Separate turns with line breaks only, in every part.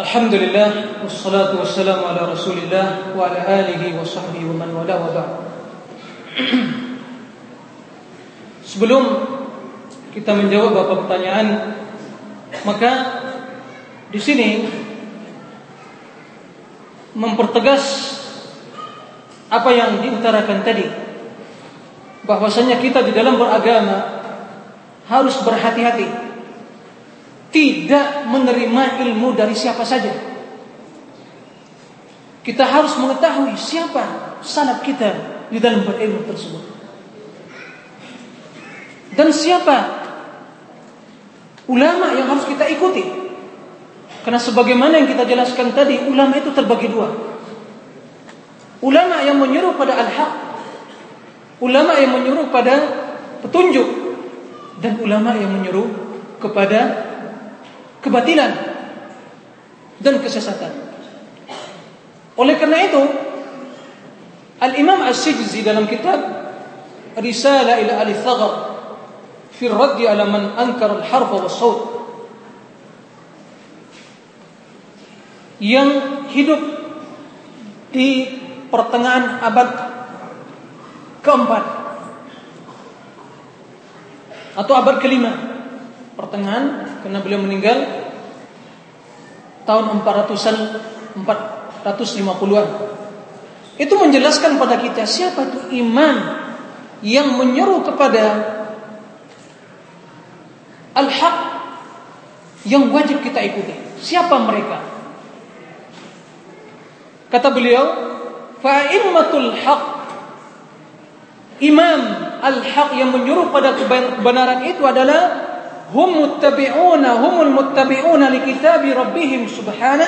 الحمد لله والصلاة والسلام على رسول الله وعلى آله وصحبه ومن والاه وبعد Sebelum kita menjawab beberapa pertanyaan, maka di sini mempertegas apa yang diutarakan tadi bahwasanya kita di dalam beragama harus berhati-hati tidak menerima ilmu dari siapa saja. Kita harus mengetahui siapa sanad kita di dalam berilmu tersebut. Dan siapa ulama yang harus kita ikuti? Karena sebagaimana yang kita jelaskan tadi ulama itu terbagi dua. Ulama yang menyuruh pada al-haq ulama yang menyuruh pada petunjuk dan ulama yang menyuruh kepada kebatilan dan kesesatan. Oleh karena itu, Al-Imam As-Sijzi dalam kitab Risalah ila Ali Thagar fi raddi ala man ankara al-harfa wa saut yang hidup di pertengahan abad keempat atau abad kelima pertengahan karena beliau meninggal tahun 400-an 450-an. Itu menjelaskan pada kita siapa itu imam yang menyeru kepada al-haq yang wajib kita ikuti. Siapa mereka? Kata beliau, fa'immatul haq Imam al-haq yang menyuruh pada kebenaran itu adalah هم متبعون هم المتبعون لكتاب ربهم سبحانه.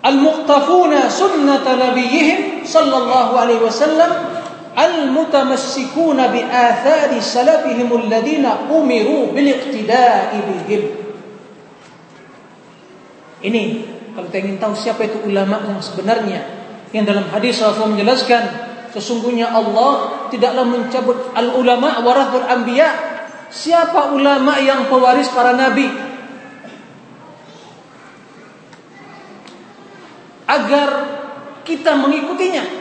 المقتفون سنة نبيهم صلى الله عليه وسلم المتمسكون بآثار سلفهم الذين أمروا بالاقتداء بهم. Ini kalau ingin tahu siapa itu ulama yang sebenarnya yang dalam hadis Rasul menjelaskan Sesungguhnya Allah tidaklah mencabut al ulama warathul anbiya. Siapa ulama yang pewaris para nabi? Agar kita mengikutinya.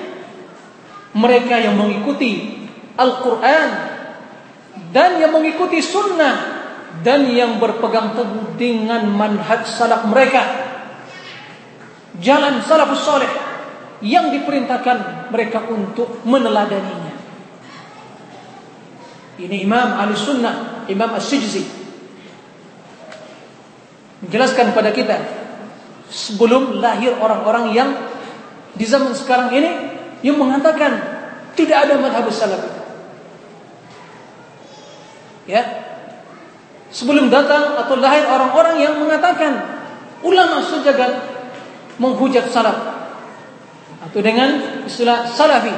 Mereka yang mengikuti Al-Quran dan yang mengikuti sunnah dan yang berpegang teguh dengan manhaj salaf mereka. Jalan salafus soleh yang diperintahkan mereka untuk meneladaninya. Ini Imam Ahli Sunnah, Imam As-Sijzi menjelaskan pada kita sebelum lahir orang-orang yang di zaman sekarang ini yang mengatakan tidak ada madhab salaf Ya. Sebelum datang atau lahir orang-orang yang mengatakan ulama sejagat menghujat salaf atau dengan istilah salafi.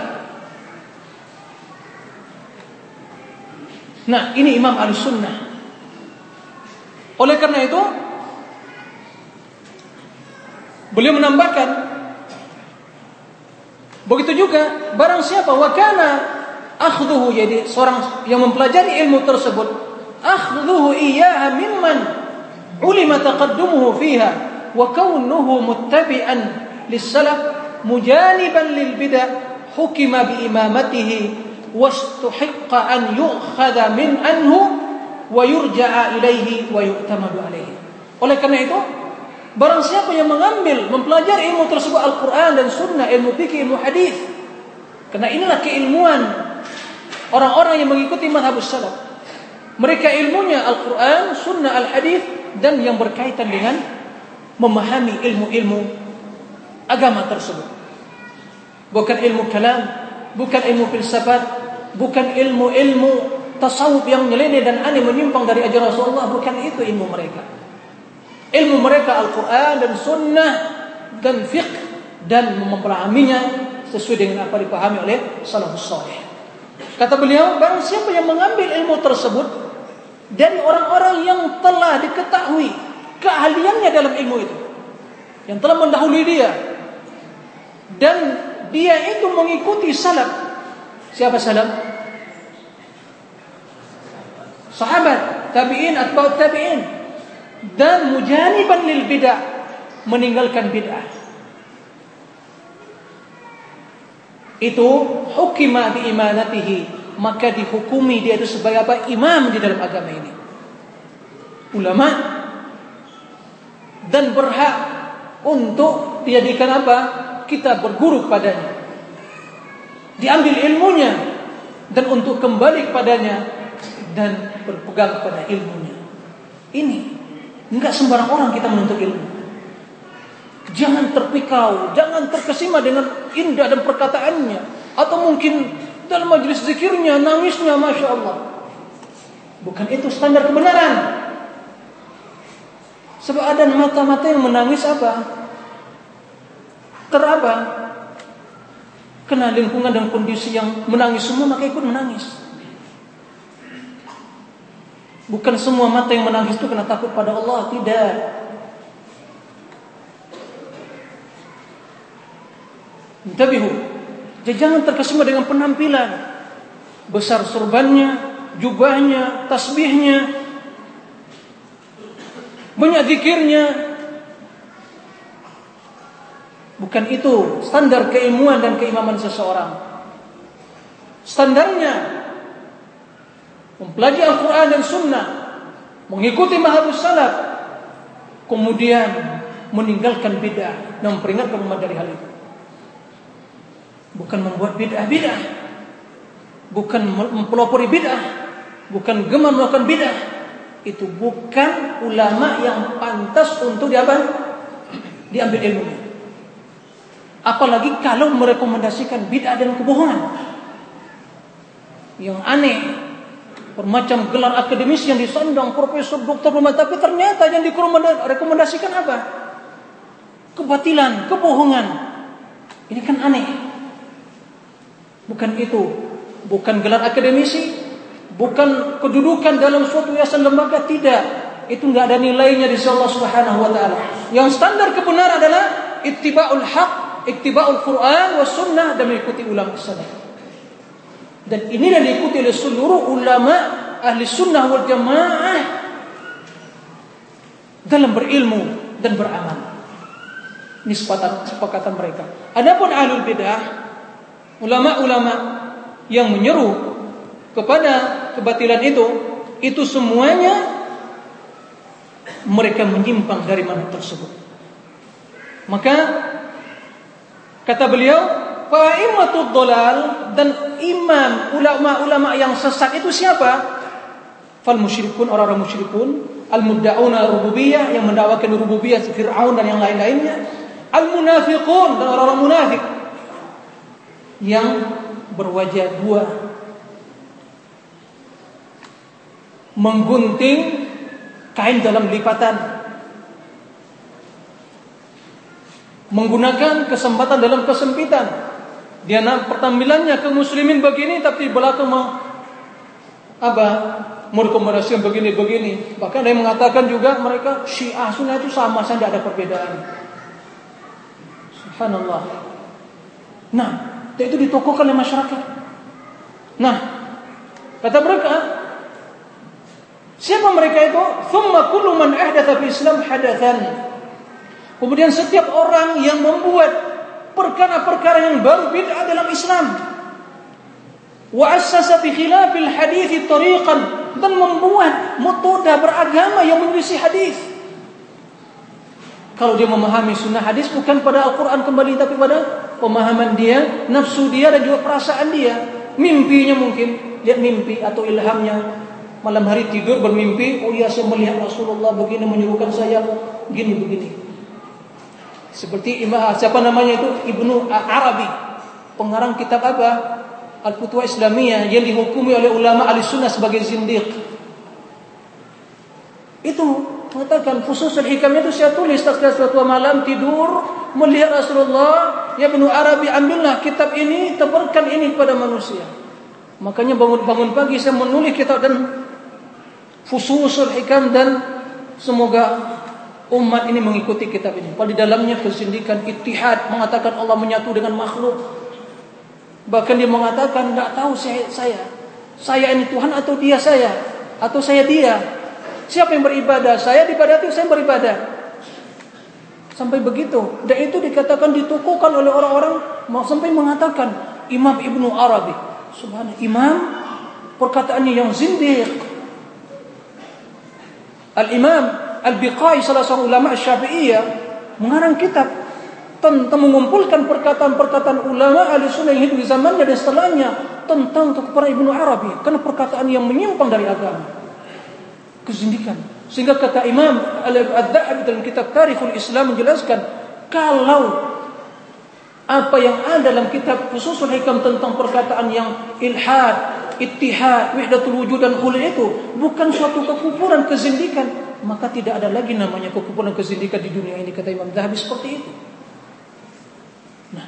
Nah, ini Imam Al-Sunnah. Oleh karena itu, beliau menambahkan begitu juga barang siapa wakana akhdhuhu jadi seorang yang mempelajari ilmu tersebut akhdhuhu iyyaha mimman ulima taqaddumuhu fiha wa kaunuhu muttabi'an lis-salaf mujaniban lil bid'ah hukima bi imamatihi yu'khadha min anhu wa yurja'a ilaihi wa yu'tamadu alaihi. Oleh karena itu, barang siapa yang mengambil, mempelajari ilmu tersebut Al-Quran dan Sunnah, ilmu fikih, ilmu hadis, karena inilah keilmuan orang-orang yang mengikuti madhabus salaf. Mereka ilmunya Al-Quran, Sunnah, Al-Hadis, dan yang berkaitan dengan memahami ilmu-ilmu agama tersebut. Bukan ilmu kalam, bukan ilmu filsafat, bukan ilmu-ilmu tasawuf yang nyeleneh dan aneh menyimpang dari ajaran Rasulullah, bukan itu ilmu mereka. Ilmu mereka Al-Quran dan Sunnah dan fiqh dan memahaminya sesuai dengan apa dipahami oleh salafus saleh. Kata beliau, barang siapa yang mengambil ilmu tersebut dari orang-orang yang telah diketahui keahliannya dalam ilmu itu, yang telah mendahului dia, dan dia itu mengikuti salaf. Siapa salaf? Sahabat, tabi'in, atba'ut tabi'in. dan mujaniban lil bid'ah meninggalkan bid'ah. Itu hukima bi imanatihi maka dihukumi dia itu sebagai apa? Imam di dalam agama ini. Ulama dan berhak untuk dijadikan apa? Kita berguru padanya diambil ilmunya dan untuk kembali kepadanya dan berpegang pada ilmunya ini Enggak sembarang orang kita menuntut ilmu. Jangan terpikau, jangan terkesima dengan indah dan perkataannya. Atau mungkin dalam majlis zikirnya, nangisnya, Masya Allah. Bukan itu standar kebenaran. Sebab ada mata-mata yang menangis apa? Terapa? Kena lingkungan dan kondisi yang menangis semua, maka ikut menangis. Bukan semua mata yang menangis itu kena takut pada Allah, tidak. Jadi jangan terkesima dengan penampilan. Besar surbannya, jubahnya, tasbihnya, banyak zikirnya. Bukan itu standar keilmuan dan keimaman seseorang. Standarnya mempelajari Al-Quran dan Sunnah, mengikuti mahabus salaf, kemudian meninggalkan bid'ah dan memperingatkan umat dari hal itu. Bukan membuat bid'ah-bid'ah, bukan mempelopori bid'ah, bukan gemar melakukan bid'ah. Itu bukan ulama yang pantas untuk diapa? diambil ilmu. Apalagi kalau merekomendasikan bid'ah dan kebohongan. Yang aneh bermacam gelar akademis yang disandang profesor dokter rumah tapi ternyata yang direkomendasikan apa? Kebatilan kebohongan. Ini kan aneh. Bukan itu. Bukan gelar akademisi. Bukan kedudukan dalam suatu yayasan lembaga. Tidak. Itu nggak ada nilainya di Allah Subhanahu wa taala. Yang standar kebenaran adalah ittiba'ul haq ittiba'ul Quran was sunnah dan mengikuti ulama salaf dan ini yang diikuti oleh seluruh ulama ahli sunnah wal jamaah dalam berilmu dan beramal. Ini sepakatan, mereka. Adapun ahlul bidah, ulama-ulama yang menyeru kepada kebatilan itu, itu semuanya mereka menyimpang dari mana tersebut. Maka kata beliau, Fa'immatud dolal dan imam ulama-ulama yang sesat itu siapa? Fal musyrikun orang-orang musyrikun, al mudda'una rububiyah yang mendakwakan rububiyah Fir'aun dan yang lain-lainnya, al munafiqun dan orang-orang munafik yang berwajah dua. Menggunting kain dalam lipatan. Menggunakan kesempatan dalam kesempitan dia pertampilannya ke muslimin begini tapi belakang mau apa merekomendasikan begini-begini. Bahkan dia mengatakan juga mereka Syiah Sunnah itu sama saja tidak ada perbedaan. Subhanallah. Nah, itu ditokohkan oleh masyarakat. Nah, kata mereka, siapa mereka itu? Thumma kullu man ahdatha fi Islam hadathan. Kemudian setiap orang yang membuat perkara-perkara yang baru bid'ah dalam Islam. Wa assasa bi khilafil tariqan dan membuat metode beragama yang menyelisih hadis. Kalau dia memahami sunnah hadis bukan pada Al-Quran kembali tapi pada pemahaman dia, nafsu dia dan juga perasaan dia, mimpinya mungkin lihat mimpi atau ilhamnya malam hari tidur bermimpi, oh iya saya melihat Rasulullah begini menyuruhkan saya begini begini. Seperti Imam siapa namanya itu Ibnu Arabi, pengarang kitab apa? Al-Futwa Islamiyah yang dihukumi oleh ulama ahli sunnah sebagai zindiq. Itu mengatakan khusus hikam itu saya tulis setelah suatu malam tidur melihat Rasulullah ya Ibnu Arabi ambillah kitab ini tebarkan ini kepada manusia. Makanya bangun-bangun pagi saya menulis kitab dan fususul hikam dan semoga umat ini mengikuti kitab ini. Padahal di dalamnya kesindikan itihad mengatakan Allah menyatu dengan makhluk. Bahkan dia mengatakan tidak tahu saya saya saya ini Tuhan atau dia saya atau saya dia. Siapa yang beribadah? Saya dibadati, saya beribadah. Sampai begitu. Dan itu dikatakan ditukukan oleh orang-orang sampai mengatakan Imam Ibnu Arabi. Subhanallah, Imam perkataannya yang zindiq. Al-Imam Al-Biqai salah seorang ulama Syafi'iyah mengarang kitab tentang mengumpulkan perkataan-perkataan ulama ahli sunnah yang hidup di zamannya dan setelahnya tentang para Ibnu Arabi. Karena perkataan yang menyimpang dari agama. Kezindikan sehingga kata Imam Al-Dhahabi dalam kitab Tarikhul Islam menjelaskan kalau apa yang ada dalam kitab khususul hikam tentang perkataan yang ilhad ittihad, wahdatul wujud dan hulul itu bukan suatu kekufuran kezindikan, maka tidak ada lagi namanya kekufuran kezindikan di dunia ini kata Imam Zahabi seperti itu. Nah.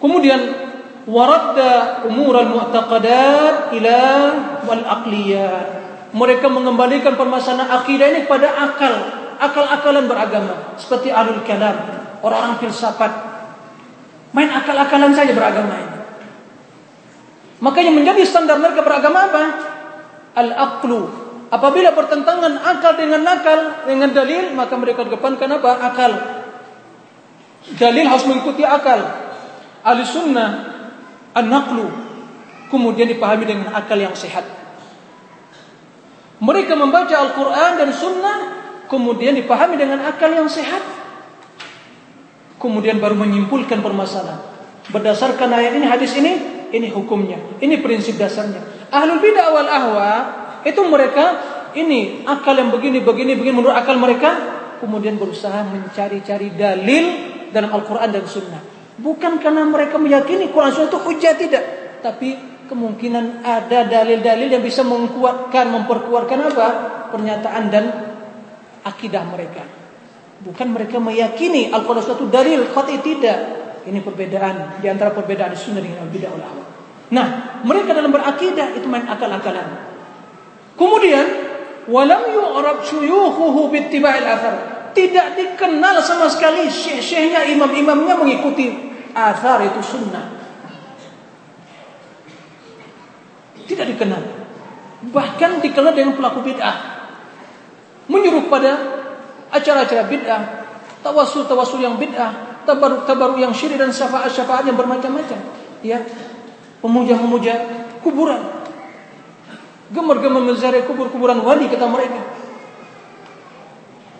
Kemudian waradda umur al-mu'taqadat ila wal aqliyat. Mereka mengembalikan permasalahan akidah ini kepada akal, akal-akalan beragama seperti alul kalam, orang-orang filsafat Main akal-akalan saja beragama ini. Makanya menjadi standar mereka beragama apa? Al-aqlu. Apabila bertentangan akal dengan nakal, dengan dalil, maka mereka depankan apa? Akal. Dalil harus mengikuti akal. Ahli sunnah, an-naqlu. Kemudian dipahami dengan akal yang sehat. Mereka membaca Al-Quran dan sunnah, kemudian dipahami dengan akal yang sehat kemudian baru menyimpulkan permasalahan. Berdasarkan ayat ini, hadis ini, ini hukumnya. Ini prinsip dasarnya. Ahlul bidah wal ahwa itu mereka ini akal yang begini begini begini menurut akal mereka kemudian berusaha mencari-cari dalil dalam Al-Qur'an dan Sunnah. Bukan karena mereka meyakini Quran Sunnah itu hujah tidak, tapi kemungkinan ada dalil-dalil yang bisa menguatkan, memperkuatkan apa? pernyataan dan akidah mereka. Bukan mereka meyakini Al-Quran suatu dalil qat'i tidak. Ini perbedaan di antara perbedaan sunnah dengan al-bidah wal. Nah, mereka dalam berakidah itu main akal-akalan. Kemudian, walam yu'rab syuyukhuhu bittiba'il athar. Tidak dikenal sama sekali syekh-syekhnya, imam-imamnya mengikuti athar itu sunnah. Tidak dikenal. Bahkan dikenal dengan pelaku bid'ah. Menyuruh pada acara-acara bid'ah, tawasul-tawasul yang bid'ah, tabaruk-tabaruk yang syirik dan syafaat-syafaat yang bermacam-macam. Ya. Pemuja-pemuja kuburan. Gemar-gemar menziarahi kubur-kuburan wali kata mereka.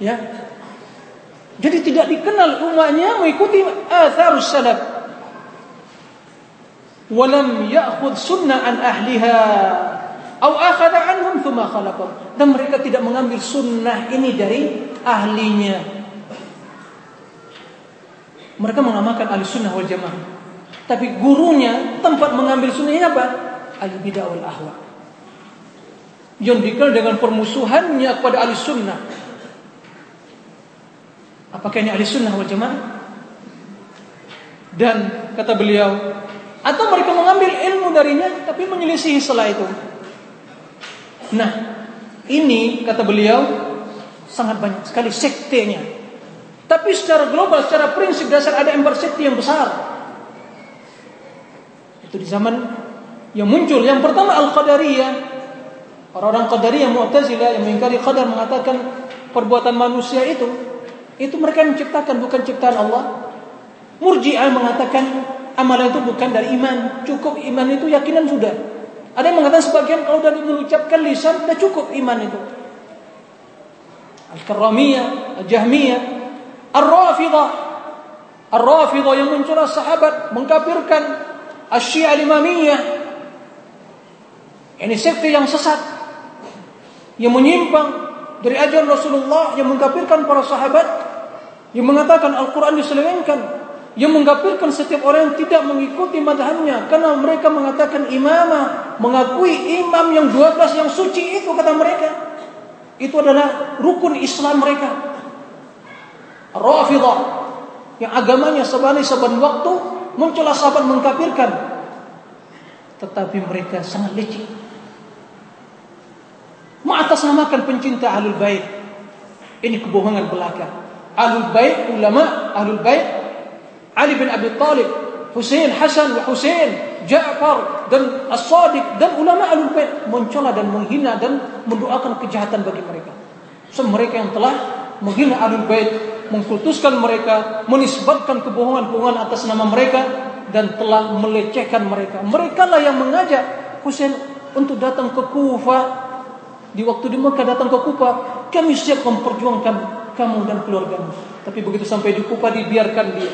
Ya. Jadi tidak dikenal umatnya mengikuti atharus salaf. Walam ya'khudh sunnah an ahliha Au akhadha anhum thumma khalaqahum. Dan mereka tidak mengambil sunnah ini dari ahlinya. Mereka mengamalkan ahli sunnah wal jamaah. Tapi gurunya tempat mengambil sunnahnya apa? Ahli bidah wal ahwa. Yang dikenal dengan permusuhannya kepada ahli sunnah. Apakah ini ahli sunnah wal jamaah? Dan kata beliau, atau mereka mengambil ilmu darinya tapi menyelisihi setelah itu. Nah, ini kata beliau sangat banyak sekali sektenya. Tapi secara global, secara prinsip dasar ada empat sekte yang besar. Itu di zaman yang muncul. Yang pertama Al-Qadariyah. Orang-orang Qadariyah Mu'tazilah yang mengingkari qadar mengatakan perbuatan manusia itu itu mereka menciptakan bukan ciptaan Allah. Murji'ah mengatakan amalan itu bukan dari iman, cukup iman itu yakinan sudah. Ada yang mengatakan sebagian kalau dari mengucapkan lisan sudah cukup iman itu. Al-Karramiyah, Al-Jahmiyah, Ar-Rafidah. Ar-Rafidah yang mencela sahabat, mengkafirkan Asy-Syiah Al-Imamiyah. Ini sekte yang sesat. Yang menyimpang dari ajaran Rasulullah yang mengkafirkan para sahabat yang mengatakan Al-Qur'an diselewengkan yang mengkafirkan setiap orang yang tidak mengikuti madhabnya karena mereka mengatakan imamah mengakui imam yang 12 yang suci itu kata mereka itu adalah rukun Islam mereka Rafidah yang agamanya sebalik seban waktu muncul sahabat mengkafirkan. Tetapi mereka sangat licik. Mengatasnamakan pencinta ahlul bait. Ini kebohongan belaka. Ahlul bait ulama ahlul bait. Ali bin Abi Talib, Hussein Hasan wa Hussein, Ja'far, dan as-sadiq dan ulama alul bait. Mencela dan menghina dan mendoakan kejahatan bagi mereka. So, mereka yang telah menghina alul bait, mengkultuskan mereka, menisbatkan kebohongan-kebohongan atas nama mereka dan telah melecehkan mereka. Mereka lah yang mengajak Husain untuk datang ke Kufa di waktu di Mekah datang ke Kufa, kami siap memperjuangkan kamu dan keluargamu. Tapi begitu sampai di Kufa dibiarkan dia.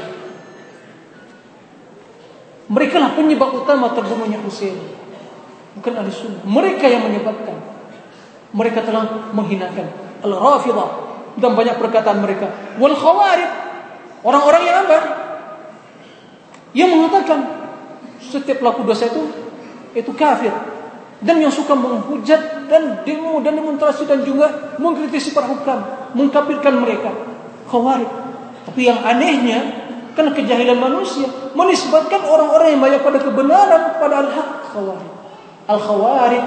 Mereka lah penyebab utama terbunuhnya Husain. Bukan ahli sunnah. Mereka yang menyebabkan. Mereka telah menghinakan Al-Rafidah dan banyak perkataan mereka. Wal Khawarij. Orang-orang yang apa? Yang mengatakan setiap pelaku dosa itu itu kafir dan yang suka menghujat dan demo dan demonstrasi dan juga mengkritisi para hukam, mengkafirkan mereka. Khawarij. Tapi yang anehnya karena kejahilan manusia menisbatkan orang-orang yang banyak pada kebenaran pada al-haq khawarij. Al-khawarij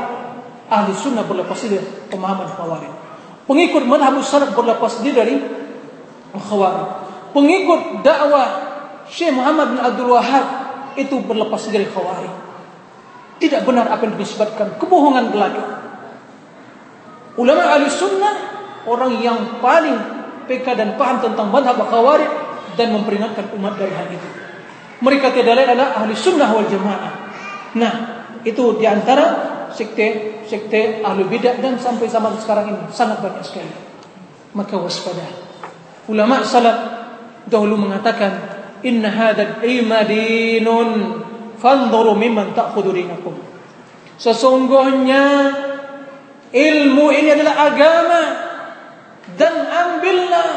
ahli sunnah berlepas dari pemahaman khawarij. Pengikut madhab salaf berlepas diri dari khawarij. Pengikut dakwah Syekh Muhammad bin Abdul Wahab itu berlepas diri dari khawarij. Tidak benar apa yang disebutkan. Kebohongan belaka. Ulama ahli sunnah. Orang yang paling peka dan paham tentang madhab khawarij. Dan memperingatkan umat dari hal itu. Mereka tidak lain adalah ahli sunnah wal jamaah. Nah, itu di antara sekte sekte ahli bidah dan sampai zaman sekarang ini sangat banyak sekali. Maka waspada. Ulama salaf dahulu mengatakan, Inna hadad ilma dinun Fanzuru mimman ta'khudhu dinakum. Sesungguhnya ilmu ini adalah agama dan ambillah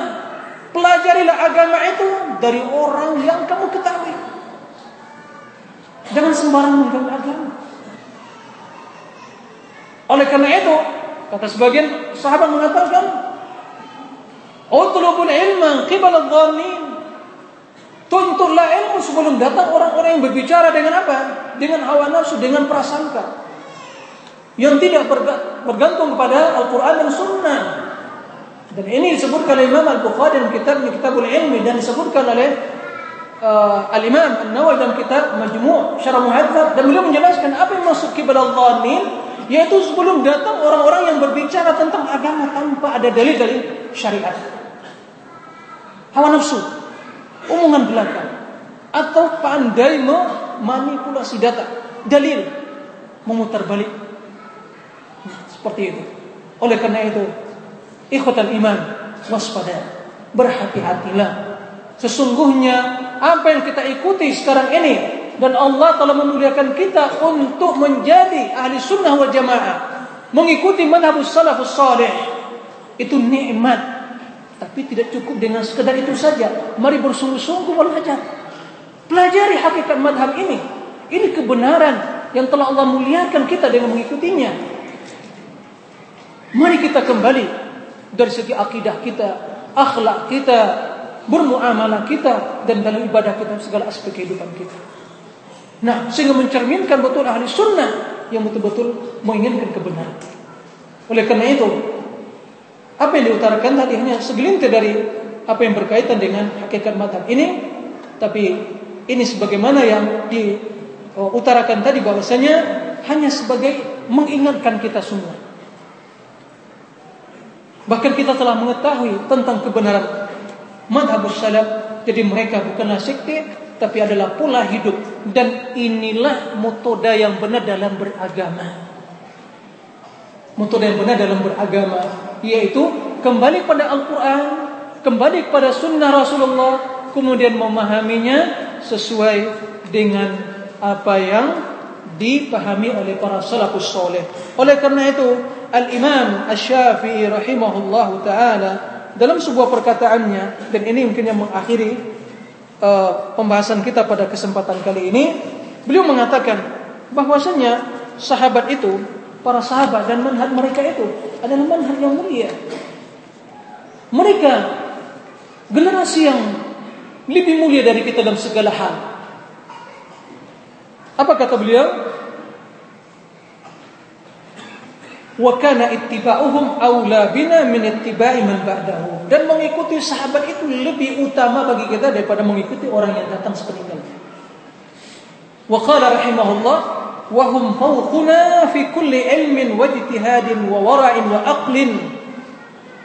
pelajarilah agama itu dari orang yang kamu ketahui. Jangan sembarang mengambil agama. Oleh karena itu, kata sebagian sahabat mengatakan, "Utlubul ilma qibala dhannin." Tuntutlah ilmu sebelum datang orang-orang yang berbicara dengan apa? Dengan hawa nafsu, dengan prasangka. Yang tidak bergantung kepada Al-Quran dan Sunnah. Dan ini disebutkan oleh Imam Al-Bukhari dalam kitabnya Kitabul Ilmi dan disebutkan oleh uh, Al-Imam An-Nawawi dalam kitab Majmu' Syarah Muhadzab dan beliau menjelaskan apa yang maksud kibal dhanin yaitu sebelum datang orang-orang yang berbicara tentang agama tanpa ada dalil dari syariat. Hawa nafsu omongan belakang atau pandai memanipulasi data, dalil, memutar balik. Seperti itu. Oleh karena itu, ikhwatan iman, waspada, berhati-hatilah. Sesungguhnya apa yang kita ikuti sekarang ini dan Allah telah memuliakan kita untuk menjadi ahli sunnah wal jamaah, mengikuti manhajus salafus salih. Itu nikmat tapi tidak cukup dengan sekedar itu saja. Mari bersungguh-sungguh belajar. Pelajari hakikat madhab ini. Ini kebenaran yang telah Allah muliakan kita dengan mengikutinya. Mari kita kembali dari segi akidah kita, akhlak kita, bermuamalah kita, dan dalam ibadah kita, segala aspek kehidupan kita. Nah, sehingga mencerminkan betul ahli sunnah yang betul-betul menginginkan kebenaran. Oleh karena itu, apa yang diutarakan tadi hanya segelintir dari apa yang berkaitan dengan hakikat madhab ini, tapi ini sebagaimana yang diutarakan tadi bahwasanya hanya sebagai mengingatkan kita semua. Bahkan kita telah mengetahui tentang kebenaran madhab salaf. Jadi mereka bukanlah sekte, tapi adalah pola hidup. Dan inilah metoda yang benar dalam beragama. Metoda yang benar dalam beragama yaitu kembali pada Al-Quran, kembali pada Sunnah Rasulullah, kemudian memahaminya sesuai dengan apa yang dipahami oleh para salafus soleh. Oleh karena itu, Al-Imam Asy-Syafi'i rahimahullahu taala dalam sebuah perkataannya dan ini mungkin yang mengakhiri uh, pembahasan kita pada kesempatan kali ini, beliau mengatakan bahwasanya sahabat itu para sahabat dan manhaj mereka itu adalah manhaj yang mulia. Mereka generasi yang lebih mulia dari kita dalam segala hal. Apa kata beliau? wa kana ittiba'uhum aula bina min ittiba'i man ba'dahu. Dan mengikuti sahabat itu lebih utama bagi kita daripada mengikuti orang yang datang sepeninggalnya wa qala rahimahullah wa hum fawquna fi kulli ilmin wa ijtihadin wa wara'in wa aqlin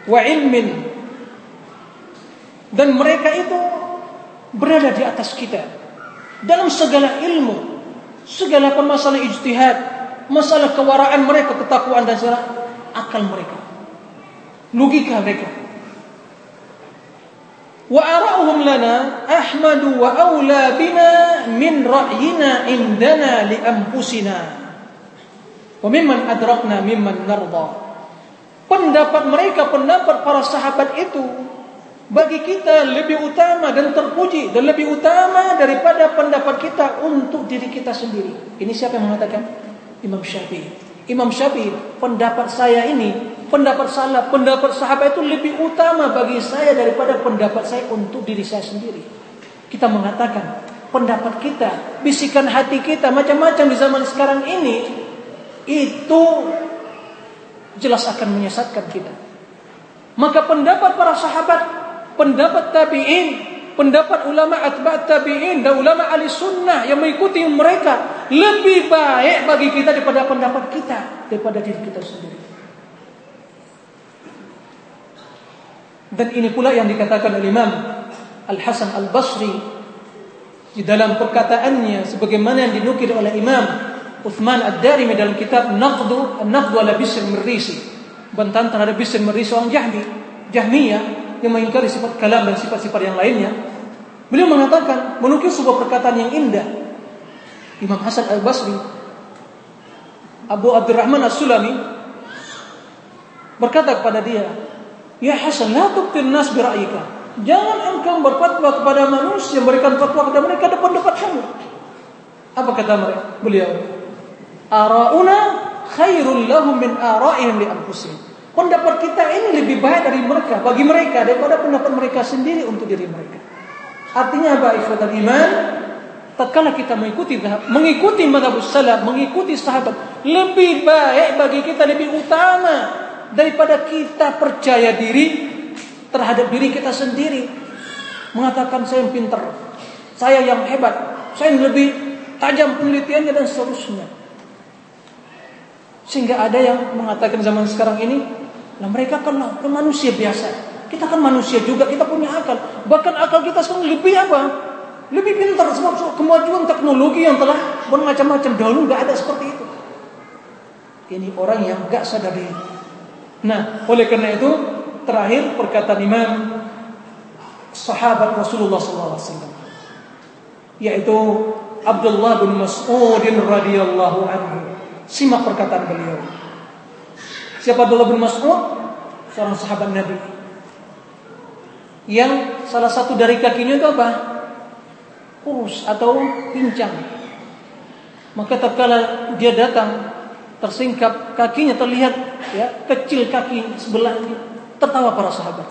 wa ilmin. Dan mereka itu berada di atas kita. Dalam segala ilmu segala permasalahan ijtihad masalah kewaraan mereka ketakwaan dan segala akal mereka. Logika mereka. Wa ara'uhum lana ahmadu wa aula bina min ra'yina indana li anfusina. Wa mimman adrakna mimman narda. Pendapat mereka pendapat para sahabat itu bagi kita lebih utama dan terpuji dan lebih utama daripada pendapat kita untuk diri kita sendiri. Ini siapa yang mengatakan Imam Syafi'i Imam Syafi'i pendapat saya ini pendapat salah, pendapat sahabat itu lebih utama bagi saya daripada pendapat saya untuk diri saya sendiri. Kita mengatakan pendapat kita, bisikan hati kita macam-macam di zaman sekarang ini itu jelas akan menyesatkan kita. Maka pendapat para sahabat, pendapat tabi'in, pendapat ulama atba' tabi'in dan ulama ahli sunnah yang mengikuti mereka lebih baik bagi kita daripada pendapat kita, daripada diri kita sendiri. Dan ini pula yang dikatakan oleh Imam Al-Hasan Al-Basri di dalam perkataannya sebagaimana yang dinukil oleh Imam Uthman Ad-Darimi dalam kitab Naqdu An-Naqdu ala Bisr Mirrisi bantahan terhadap Bisr Mirrisi orang Jahmi Jahmiyah yang mengingkari sifat kalam dan sifat-sifat yang lainnya beliau mengatakan menukil sebuah perkataan yang indah Imam Hasan Al-Basri Abu Abdurrahman As-Sulami berkata kepada dia Ya Hasan, la tubtil nas bira'ika. Jangan engkau berfatwa kepada manusia, berikan fatwa kepada mereka depan pendapat kamu. Apa kata mereka? Beliau, Ara'una khairul lahum min ara'ihim li anfusihim. Pendapat kita ini lebih baik dari mereka, bagi mereka daripada pendapat mereka sendiri untuk diri mereka. Artinya apa ikhwatal iman? Tatkala kita mengikuti mengikuti madhab salaf, mengikuti sahabat, lebih baik bagi kita lebih utama daripada kita percaya diri terhadap diri kita sendiri mengatakan saya yang pintar saya yang hebat saya yang lebih tajam penelitiannya dan seterusnya sehingga ada yang mengatakan zaman sekarang ini lah mereka kan, kan manusia biasa. Kita kan manusia juga kita punya akal. Bahkan akal kita sekarang lebih apa? Lebih pintar sebab kemajuan teknologi yang telah bermacam-macam. Dahulu nggak ada seperti itu. Ini orang yang nggak sadar diri. Nah, oleh karena itu terakhir perkataan Imam sahabat Rasulullah SAW yaitu Abdullah bin Mas'ud radhiyallahu anhu. Simak perkataan beliau. Siapa Abdullah bin Mas'ud? Seorang sahabat Nabi. Yang salah satu dari kakinya itu apa? Kurus atau pincang. Maka tatkala dia datang tersingkap kakinya terlihat ya kecil kaki sebelah ini tertawa para sahabat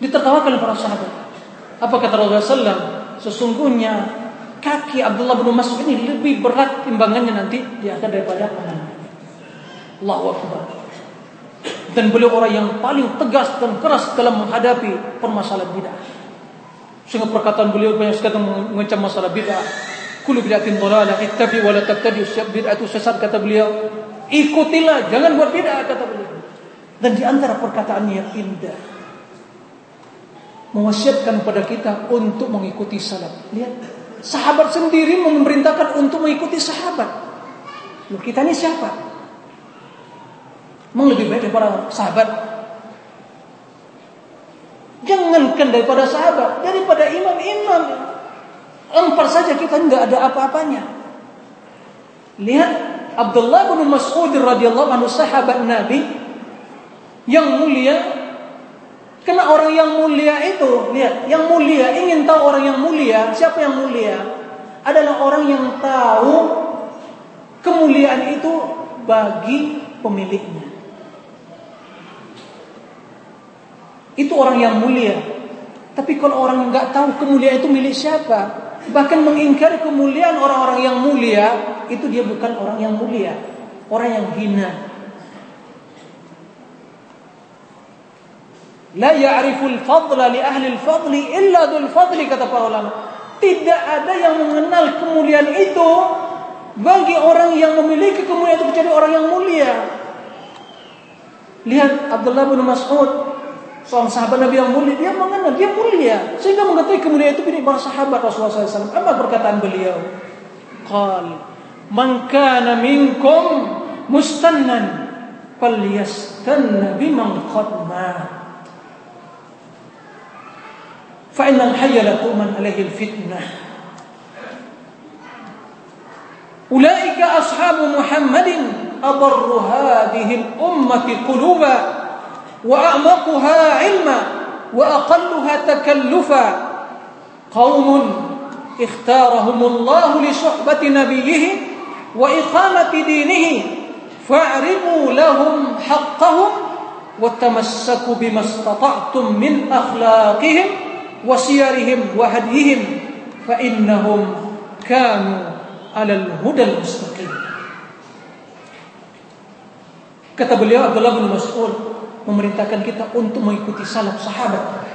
ditertawakan para sahabat apa kata Rasulullah sesungguhnya kaki Abdullah bin Mas'ud ini lebih berat timbangannya nanti di akan daripada tangan Allahu Akbar dan beliau orang yang paling tegas dan keras dalam menghadapi permasalahan bid'ah sehingga perkataan beliau banyak sekali mengecam masalah bid'ah Kullu bid'atin dhalalah ittabi wa la tabtadi bid'ah itu sesat kata beliau. Ikutilah, jangan buat bid'ah kata beliau. Dan di antara perkataannya yang indah mewasiatkan pada kita untuk mengikuti salaf. Lihat, sahabat sendiri memerintahkan untuk mengikuti sahabat. Loh, kita ini siapa? Mau lebih baik daripada sahabat? Jangankan daripada sahabat, daripada imam-imam Empar saja kita nggak ada apa-apanya. Lihat Abdullah bin Mas'ud radhiyallahu anhu sahabat Nabi yang mulia. Karena orang yang mulia itu, lihat, yang mulia ingin tahu orang yang mulia, siapa yang mulia? Adalah orang yang tahu kemuliaan itu bagi pemiliknya. Itu orang yang mulia. Tapi kalau orang nggak tahu kemuliaan itu milik siapa, bahkan mengingkari kemuliaan orang-orang yang mulia, itu dia bukan orang yang mulia, orang yang hina. La ya'riful fadla li ahli al-fadli illa dzul fadli kata para ulama. Tidak ada yang mengenal kemuliaan itu bagi orang yang memiliki kemuliaan itu menjadi orang yang mulia. Lihat Abdullah bin Mas'ud, seorang sahabat Nabi yang mulia, dia mengenal, dia mulia. Sehingga mengetahui kemuliaan itu para sahabat Rasulullah SAW. Apa perkataan beliau? Qal, man kana minkum mustannan falyastanna biman qad فإن الحي لا تؤمن عليه الفتنة. أولئك أصحاب محمد أضر هذه الأمة قلوبا وأعمقها علما وأقلها تكلفا. قوم اختارهم الله لصحبة نبيه وإقامة دينه فاعرفوا لهم حقهم وتمسكوا بما استطعتم من أخلاقهم وسيرهم وهديهم فإنهم كانوا على الهدى المستقيم Kata beliau Abdullah bin Mas'ud memerintahkan kita untuk mengikuti salaf sahabat.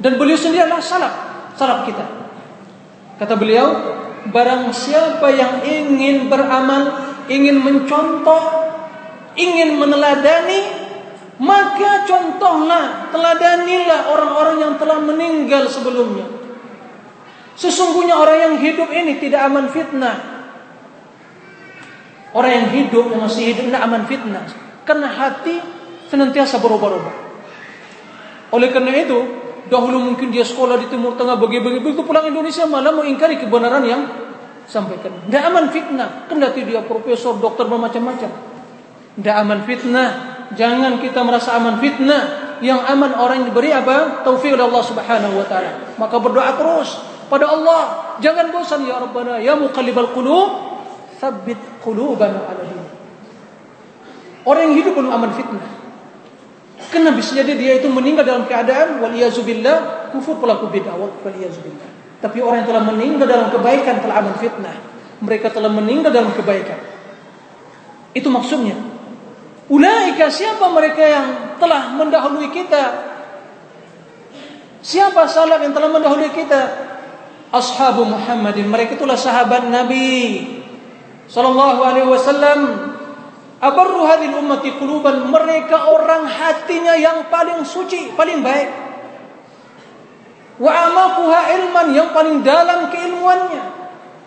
Dan beliau sendiri adalah salaf, salaf kita. Kata beliau, barang siapa yang ingin beramal, ingin mencontoh, ingin meneladani maka contohlah, teladanilah orang-orang yang telah meninggal sebelumnya. Sesungguhnya orang yang hidup ini tidak aman fitnah. Orang yang hidup yang masih hidup tidak aman fitnah. Karena hati senantiasa berubah-ubah. Oleh karena itu, dahulu mungkin dia sekolah di Timur Tengah bagi-bagi begitu pulang Indonesia malah mengingkari kebenaran yang sampaikan. Tidak aman fitnah. Kendati dia profesor, dokter, bermacam-macam. Tidak aman fitnah jangan kita merasa aman fitnah. Yang aman orang yang diberi apa? Taufik oleh Allah Subhanahu wa taala. Maka berdoa terus pada Allah. Jangan bosan ya Rabbana ya muqallibal qulub, tsabbit qulubana ala din. Orang yang hidup penuh aman fitnah. Karena bisa jadi dia itu meninggal dalam keadaan waliyazubillah kufur pelaku bid'ah waliyazubillah. Tapi orang yang telah meninggal dalam kebaikan telah aman fitnah. Mereka telah meninggal dalam kebaikan. Itu maksudnya. Ulaika siapa mereka yang telah mendahului kita? Siapa salaf yang telah mendahului kita? Ashabu Muhammadin. Mereka itulah sahabat Nabi sallallahu alaihi wasallam. Abarru hadhihi ummati quluban. Mereka orang hatinya yang paling suci, paling baik. Wa amaquha ilman yang paling dalam keilmuannya,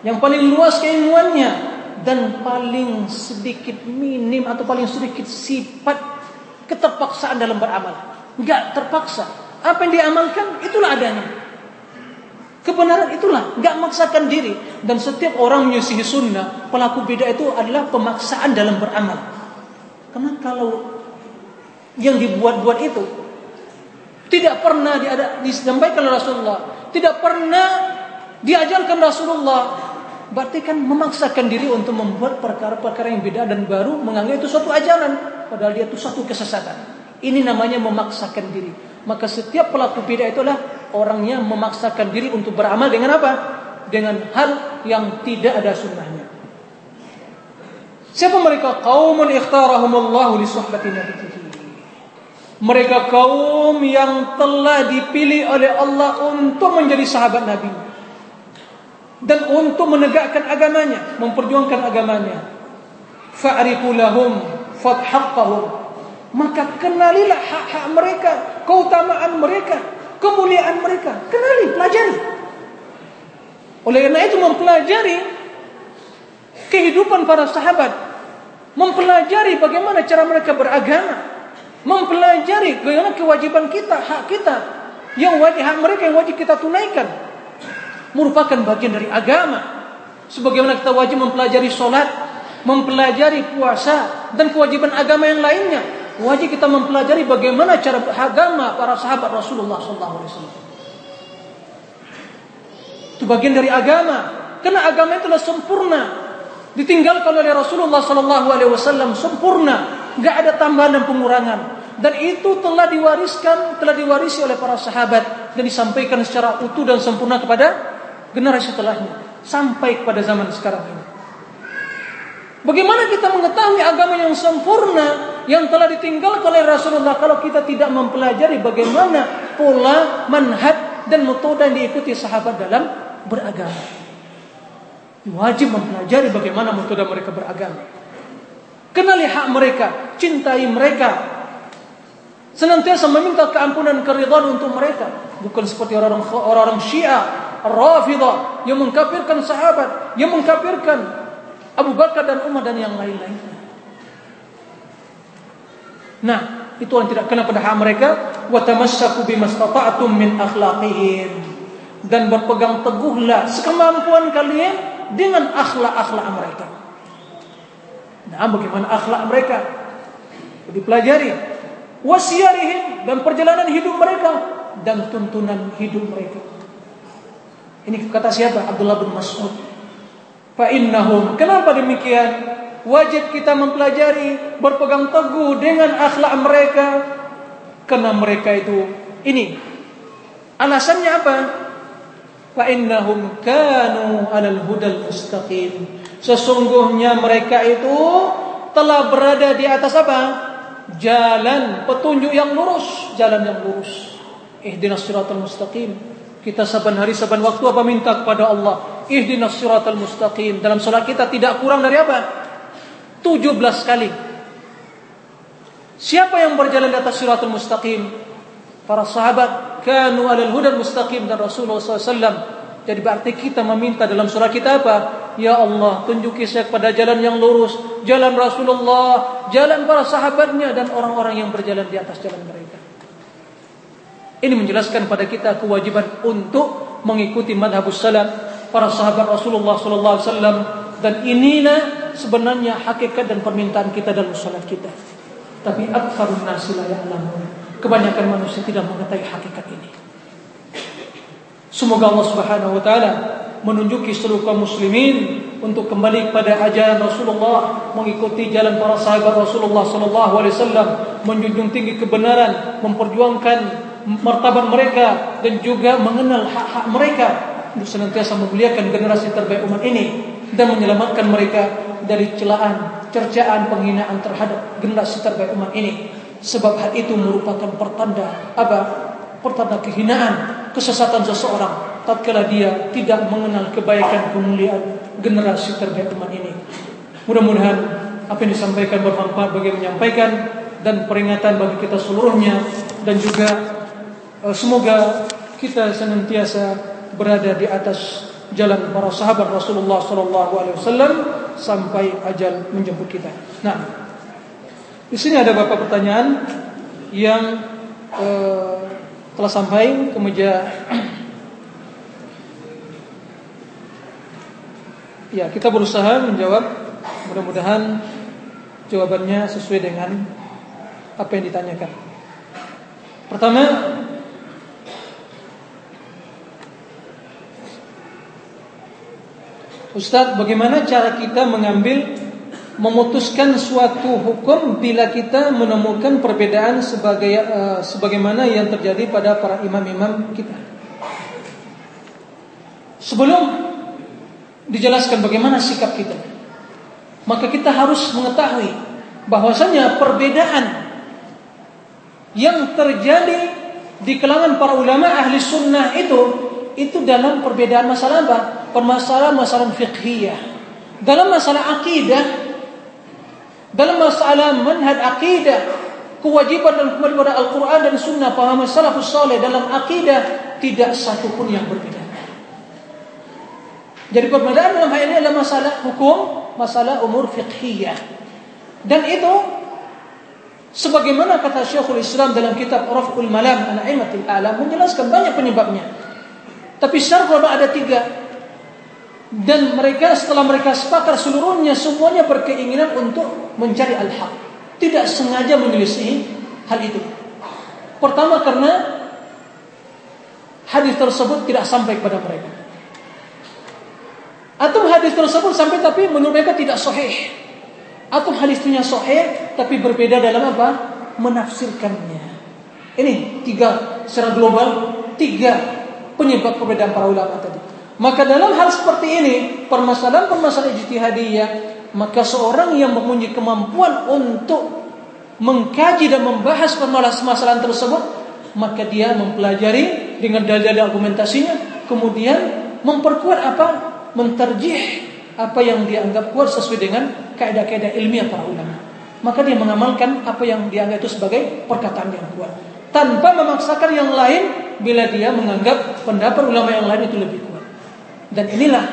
yang paling luas keilmuannya dan paling sedikit minim atau paling sedikit sifat keterpaksaan dalam beramal. Enggak terpaksa. Apa yang diamalkan itulah adanya. Kebenaran itulah, enggak memaksakan diri dan setiap orang menyisihi sunnah, pelaku beda itu adalah pemaksaan dalam beramal. Karena kalau yang dibuat-buat itu tidak pernah disampaikan oleh Rasulullah, tidak pernah diajarkan Rasulullah, Berarti kan memaksakan diri untuk membuat perkara-perkara yang beda dan baru menganggap itu suatu ajaran. Padahal dia itu suatu kesesatan. Ini namanya memaksakan diri. Maka setiap pelaku beda itulah orangnya memaksakan diri untuk beramal dengan apa? Dengan hal yang tidak ada sunnahnya. Siapa mereka? Qaumun ikhtarahumullahu li Mereka kaum yang telah dipilih oleh Allah untuk menjadi sahabat Nabi dan untuk menegakkan agamanya, memperjuangkan agamanya. Fa'rifu fathaqqahum. Maka kenalilah hak-hak mereka, keutamaan mereka, kemuliaan mereka. Kenali, pelajari. Oleh karena itu mempelajari kehidupan para sahabat, mempelajari bagaimana cara mereka beragama, mempelajari bagaimana kewajiban kita, hak kita, yang wajib hak mereka yang wajib kita tunaikan merupakan bagian dari agama. Sebagaimana kita wajib mempelajari sholat, mempelajari puasa, dan kewajiban agama yang lainnya. Wajib kita mempelajari bagaimana cara agama para sahabat Rasulullah SAW. Itu bagian dari agama. Karena agama itu adalah sempurna. Ditinggalkan oleh Rasulullah SAW sempurna. Gak ada tambahan dan pengurangan. Dan itu telah diwariskan, telah diwarisi oleh para sahabat dan disampaikan secara utuh dan sempurna kepada generasi setelahnya sampai kepada zaman sekarang ini. Bagaimana kita mengetahui agama yang sempurna yang telah ditinggalkan oleh Rasulullah kalau kita tidak mempelajari bagaimana pola manhaj dan metode yang diikuti sahabat dalam beragama. Wajib mempelajari bagaimana metode mereka beragama. Kenali hak mereka, cintai mereka. Senantiasa meminta keampunan keridhaan untuk mereka, bukan seperti orang-orang orang Syiah, Rafidah yang mengkafirkan sahabat, yang mengkafirkan Abu Bakar dan Umar dan yang lain-lain. Nah, itu yang tidak kena pada hak mereka wa tamassaku bimastata'tum min akhlaqihim dan berpegang teguhlah sekemampuan kalian dengan akhlak-akhlak mereka. Nah, bagaimana akhlak mereka? Dipelajari wasiarihim dan perjalanan hidup mereka dan tuntunan hidup mereka. Ini kata siapa? Abdullah bin Mas'ud. Fa innahum. Kenapa demikian? wajib kita mempelajari, berpegang teguh dengan akhlak mereka karena mereka itu ini. Alasannya apa? Fa innahum kanu 'alal hudal mustaqim. Sesungguhnya mereka itu telah berada di atas apa? Jalan petunjuk yang lurus, jalan yang lurus. Ihdinas siratal mustaqim. Kita saban hari saban waktu apa minta kepada Allah? Ihdinas siratal mustaqim. Dalam salat kita tidak kurang dari apa? 17 kali. Siapa yang berjalan di atas siratul mustaqim? Para sahabat kanu alal hudal mustaqim dan Rasulullah SAW. Jadi berarti kita meminta dalam surah kita apa? Ya Allah, tunjuki saya kepada jalan yang lurus, jalan Rasulullah, jalan para sahabatnya dan orang-orang yang berjalan di atas jalan mereka. Ini menjelaskan pada kita kewajiban untuk mengikuti madhabus salam para sahabat Rasulullah sallallahu alaihi wasallam dan inilah sebenarnya hakikat dan permintaan kita dalam salat kita. Tapi aktsarun nasi la ya'lamun. Kebanyakan manusia tidak mengetahui hakikat ini. Semoga Allah Subhanahu wa taala menunjuki seluruh kaum muslimin untuk kembali kepada ajaran Rasulullah, mengikuti jalan para sahabat Rasulullah sallallahu alaihi wasallam, menjunjung tinggi kebenaran, memperjuangkan martabat mereka dan juga mengenal hak-hak mereka untuk senantiasa memuliakan generasi terbaik umat ini dan menyelamatkan mereka dari celaan, cercaan, penghinaan terhadap generasi terbaik umat ini. Sebab hal itu merupakan pertanda apa? Pertanda kehinaan, kesesatan seseorang tatkala dia tidak mengenal kebaikan kemuliaan generasi terbaik umat ini. Mudah-mudahan apa yang disampaikan bermanfaat bagi menyampaikan dan peringatan bagi kita seluruhnya dan juga semoga kita senantiasa berada di atas jalan para sahabat Rasulullah sallallahu alaihi wasallam sampai ajal menjemput kita. Nah, di sini ada beberapa pertanyaan yang uh, telah sampai ke meja. ya, kita berusaha menjawab. Mudah-mudahan jawabannya sesuai dengan apa yang ditanyakan. Pertama, Ustaz, bagaimana cara kita mengambil memutuskan suatu hukum bila kita menemukan perbedaan sebagai uh, sebagaimana yang terjadi pada para imam-imam kita? Sebelum dijelaskan bagaimana sikap kita, maka kita harus mengetahui bahwasanya perbedaan yang terjadi di kalangan para ulama ahli sunnah itu itu dalam perbedaan masalah apa? Permasalahan masalah fiqhiyah. Dalam masalah akidah, dalam masalah manhaj akidah, kewajiban dan kembali pada Al-Quran dan Sunnah, paham salafus saleh dalam akidah tidak satu pun yang berbeda. Jadi perbedaan dalam hal ini adalah masalah hukum, masalah umur fiqhiyah. Dan itu sebagaimana kata Syekhul Islam dalam kitab Raf'ul Malam an Alam menjelaskan banyak penyebabnya. Tapi ulama ada tiga. Dan mereka setelah mereka sepakat seluruhnya semuanya berkeinginan untuk mencari al-haq. Tidak sengaja menyelisihi hal itu. Pertama karena hadis tersebut tidak sampai kepada mereka. Atau hadis tersebut sampai tapi menurut mereka tidak sahih. Atau hadisnya sahih tapi berbeda dalam apa? Menafsirkannya. Ini tiga secara global, tiga penyebab perbedaan para ulama tadi. Maka dalam hal seperti ini, permasalahan-permasalahan ijtihadiyah, maka seorang yang mempunyai kemampuan untuk mengkaji dan membahas permasalahan tersebut, maka dia mempelajari dengan dalil-dalil argumentasinya, kemudian memperkuat apa? Menterjih apa yang dianggap kuat sesuai dengan kaidah-kaidah ilmiah para ulama. Maka dia mengamalkan apa yang dianggap itu sebagai perkataan yang kuat. Tanpa memaksakan yang lain bila dia menganggap pendapat ulama yang lain itu lebih kuat. Dan inilah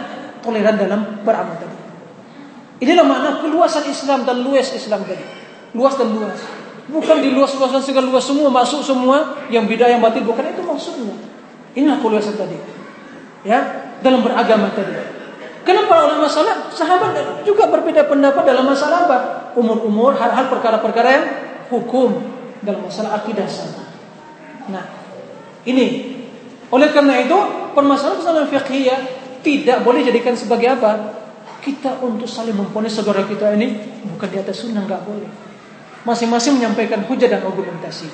toleran dalam beramal tadi. Inilah makna keluasan Islam dan luas Islam tadi. Luas dan luas. Bukan di luas-luasan segala luas semua masuk semua yang beda yang batin bukan itu maksudnya. Inilah keluasan tadi. Ya, dalam beragama tadi. Kenapa ulama salaf sahabat juga berbeda pendapat dalam masalah apa? Umur-umur, hal-hal perkara-perkara yang hukum dalam masalah akidah sana. Nah, ini oleh karena itu permasalahan-permasalahan fikih tidak boleh jadikan sebagai apa? Kita untuk saling memponis saudara kita ini bukan di atas sunnah nggak boleh. Masing-masing menyampaikan hujah dan argumentasi.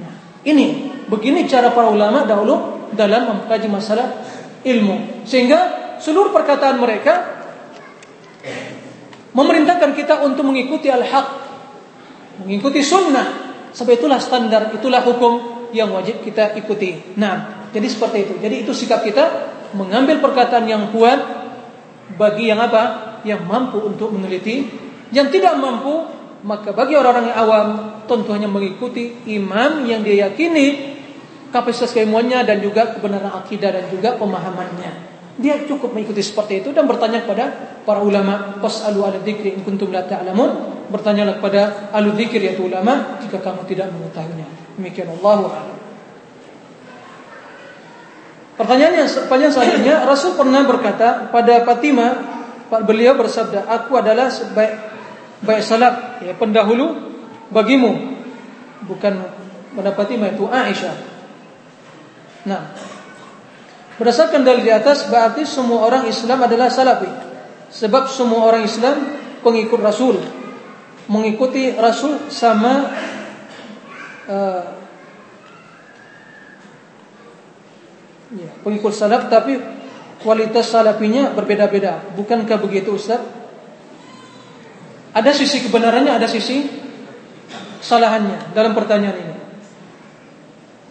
Nah, ini begini cara para ulama dahulu dalam mengkaji masalah ilmu. Sehingga seluruh perkataan mereka memerintahkan kita untuk mengikuti al-haq, mengikuti sunnah. Sebab itulah standar, itulah hukum yang wajib kita ikuti. Nah, jadi seperti itu. Jadi itu sikap kita mengambil perkataan yang kuat bagi yang apa? Yang mampu untuk meneliti. Yang tidak mampu, maka bagi orang-orang yang awam tentu hanya mengikuti imam yang dia yakini kapasitas keilmuannya dan juga kebenaran akidah dan juga pemahamannya. Dia cukup mengikuti seperti itu dan bertanya kepada para ulama, "Fas'alu ala dzikri in kuntum la ta'lamun." Bertanyalah kepada ahli dzikir yaitu ulama jika kamu tidak mengetahuinya. Demikian Allah a'lam. Pertanyaan yang panjang selanjutnya, Rasul pernah berkata pada Fatimah, beliau bersabda, "Aku adalah sebaik baik salaf, ya pendahulu bagimu." Bukan pada Fatimah itu Aisyah. Nah, Berdasarkan dalil di atas berarti semua orang Islam adalah salafi. Sebab semua orang Islam pengikut Rasul. Mengikuti Rasul sama uh, ya, pengikut salaf tapi kualitas salafinya berbeda-beda. Bukankah begitu Ustaz? Ada sisi kebenarannya, ada sisi kesalahannya dalam pertanyaan ini.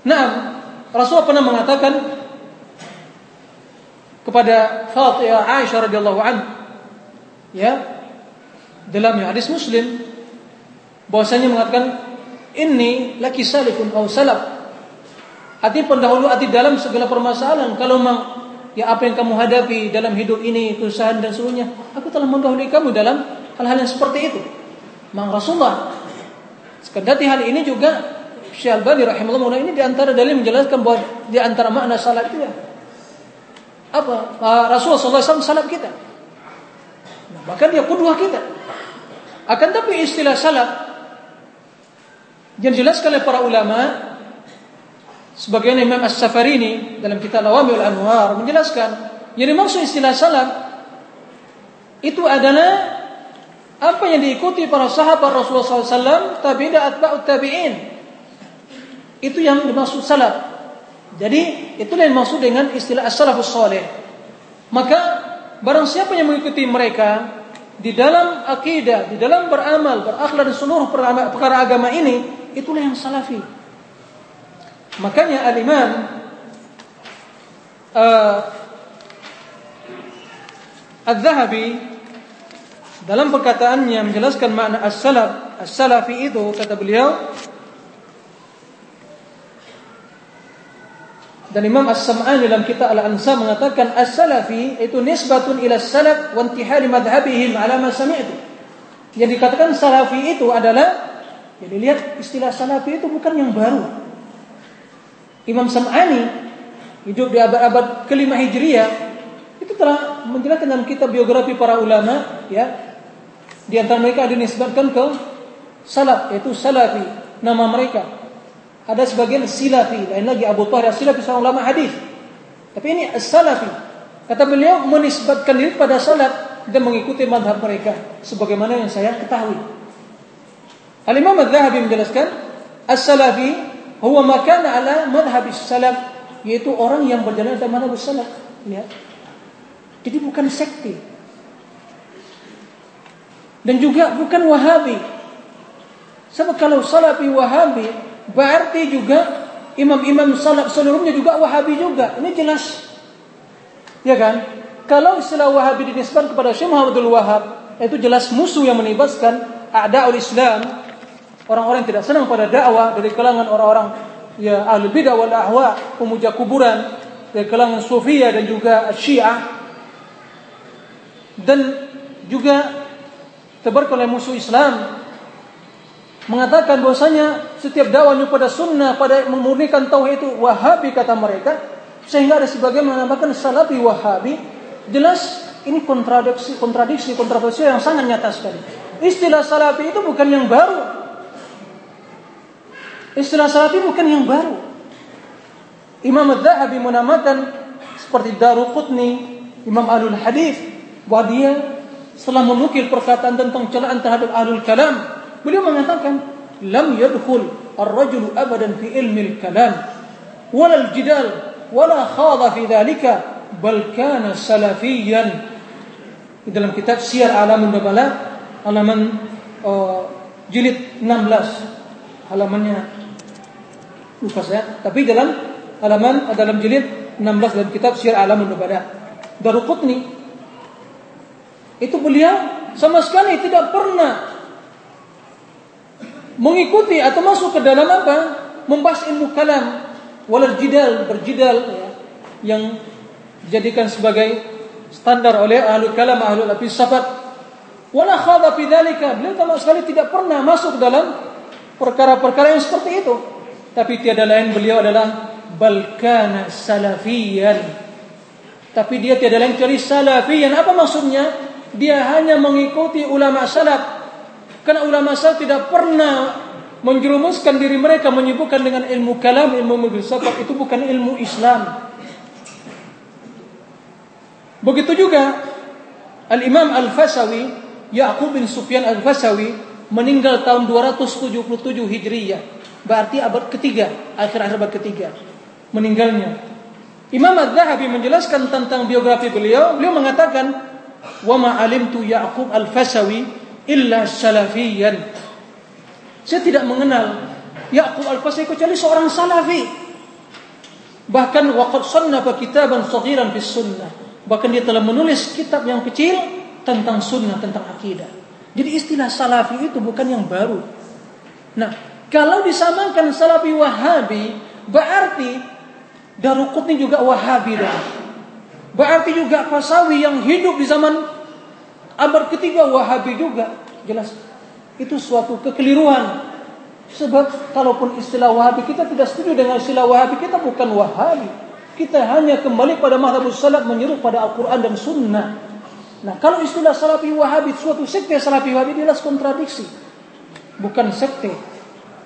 Nah, Rasul pernah mengatakan kepada Fatimah Aisyah radhiyallahu an ya dalam hadis Muslim bahwasanya mengatakan ini laki salifun atau salaf hati pendahulu hati dalam segala permasalahan kalau memang ya apa yang kamu hadapi dalam hidup ini kesusahan dan seluruhnya aku telah mendahului kamu dalam hal-hal yang seperti itu Mang Rasulullah sekendati hal ini juga Syekh Al-Bani rahimahullah ini di antara dalil menjelaskan bahwa di antara makna salat itu ya apa uh, Rasulullah SAW salaf kita. Nah, bahkan dia kudwah kita. Akan tapi istilah salaf yang dijelaskan oleh para ulama sebagian Imam As-Safarini dalam kitab Lawamil Anwar menjelaskan yang dimaksud istilah salaf itu adalah apa yang diikuti para sahabat Rasulullah SAW tabi'in atba'ut tabi'in itu yang dimaksud salaf jadi itulah yang maksud dengan istilah as-salafus saleh. Maka barang siapa yang mengikuti mereka di dalam akidah, di dalam beramal, berakhlak dan seluruh perkara agama ini, itulah yang salafi. Makanya al-Imam uh, Al-Zahabi dalam perkataannya menjelaskan makna as-salaf, as-salafi itu kata beliau Dan Imam As-Sam'ani dalam kitab Al-Ansa mengatakan as-salafi itu nisbatun ila salaf wa intihari madhhabihim ala ma sami'tu. Yang dikatakan salafi itu adalah jadi lihat istilah salafi itu bukan yang baru. Imam Sam'ani hidup di abad-abad kelima Hijriah itu telah menjelaskan dalam kitab biografi para ulama ya di antara mereka ada dinisbatkan ke salaf yaitu salafi nama mereka ada sebagian silafi, lain lagi Abu Tahir silafi seorang ulama hadis. Tapi ini salafi. Kata beliau menisbatkan diri pada salat dan mengikuti madhab mereka sebagaimana yang saya ketahui. Al Imam Al-Zahabi menjelaskan as-salafi huwa makan ala madhab salaf yaitu orang yang berjalan dalam madhab salaf. Lihat. Jadi bukan sekte. Dan juga bukan wahabi. Sebab kalau salafi wahabi Berarti juga imam-imam salaf seluruhnya juga Wahabi juga. Ini jelas. Ya kan? Kalau istilah Wahabi dinisbahkan kepada Syekh Muhammadul Wahab, itu jelas musuh yang menibaskan a'daul Islam, orang-orang yang tidak senang pada dakwah dari kalangan orang-orang ya ahli bidah wal ahwa, pemuja kuburan, dari kalangan Sufiyah dan juga Syiah. Dan juga tebar oleh musuh Islam mengatakan bahwasanya setiap dakwahnya pada sunnah pada memurnikan tauhid itu wahabi kata mereka sehingga ada sebagian menambahkan salafi wahabi jelas ini kontradiksi kontradiksi kontroversi yang sangat nyata sekali istilah salafi itu bukan yang baru istilah salafi bukan yang baru. Imam Az-Zahabi menamakan seperti Daruqutni Imam Alul Hadis. Bahwa dia setelah menukil perkataan tentang celaan terhadap ahlul kalam beliau mengatakan lam yadkhul ar-rajulu abadan fi ilmi al-kalam wala al-jidal wala khadha fi dhalika bal kana salafiyan di dalam kitab Syiar Alamun Nubala halaman uh, jilid 16 halamannya lupa saya tapi dalam halaman dalam jilid 16 dalam kitab Syiar Alamun Nubala Daruqutni itu beliau sama sekali tidak pernah mengikuti atau masuk ke dalam apa? Membahas ilmu kalam, walal jidal, berjidal ya, yang dijadikan sebagai standar oleh ahlu kalam, ahlu lapis safat. Wala khadha fi. Beliau sama sekali tidak pernah masuk dalam perkara-perkara yang seperti itu. Tapi tiada lain beliau adalah balkana salafiyan. Tapi dia tiada lain kecuali salafiyan. Apa maksudnya? dia hanya mengikuti ulama salaf. Karena ulama salaf tidak pernah menjerumuskan diri mereka menyibukkan dengan ilmu kalam, ilmu filsafat itu bukan ilmu Islam. Begitu juga Al-Imam Al-Fasawi, Ya'qub bin Sufyan Al-Fasawi meninggal tahun 277 Hijriyah. Berarti abad ketiga, akhir-akhir abad ketiga meninggalnya. Imam Az-Zahabi menjelaskan tentang biografi beliau, beliau mengatakan wa ma alimtu Ya'qub al-Fasawi illa salafiyan. Saya tidak mengenal Ya'qub al-Fasawi kecuali seorang salafi. Bahkan waqad sannafa kitaban saghiran bis sunnah. Bahkan dia telah menulis kitab yang kecil tentang sunnah, tentang akidah. Jadi istilah salafi itu bukan yang baru. Nah, kalau disamakan salafi wahabi, berarti Daruqutni juga wahabi dong. Berarti juga Fasawi yang hidup di zaman abad ketiga Wahabi juga. Jelas. Itu suatu kekeliruan. Sebab kalaupun istilah Wahabi kita tidak setuju dengan istilah Wahabi kita bukan Wahabi. Kita hanya kembali pada madhabus salaf menyeru pada Al-Quran dan Sunnah. Nah kalau istilah Salafi Wahabi suatu sekte Salafi Wahabi jelas kontradiksi. Bukan sekte.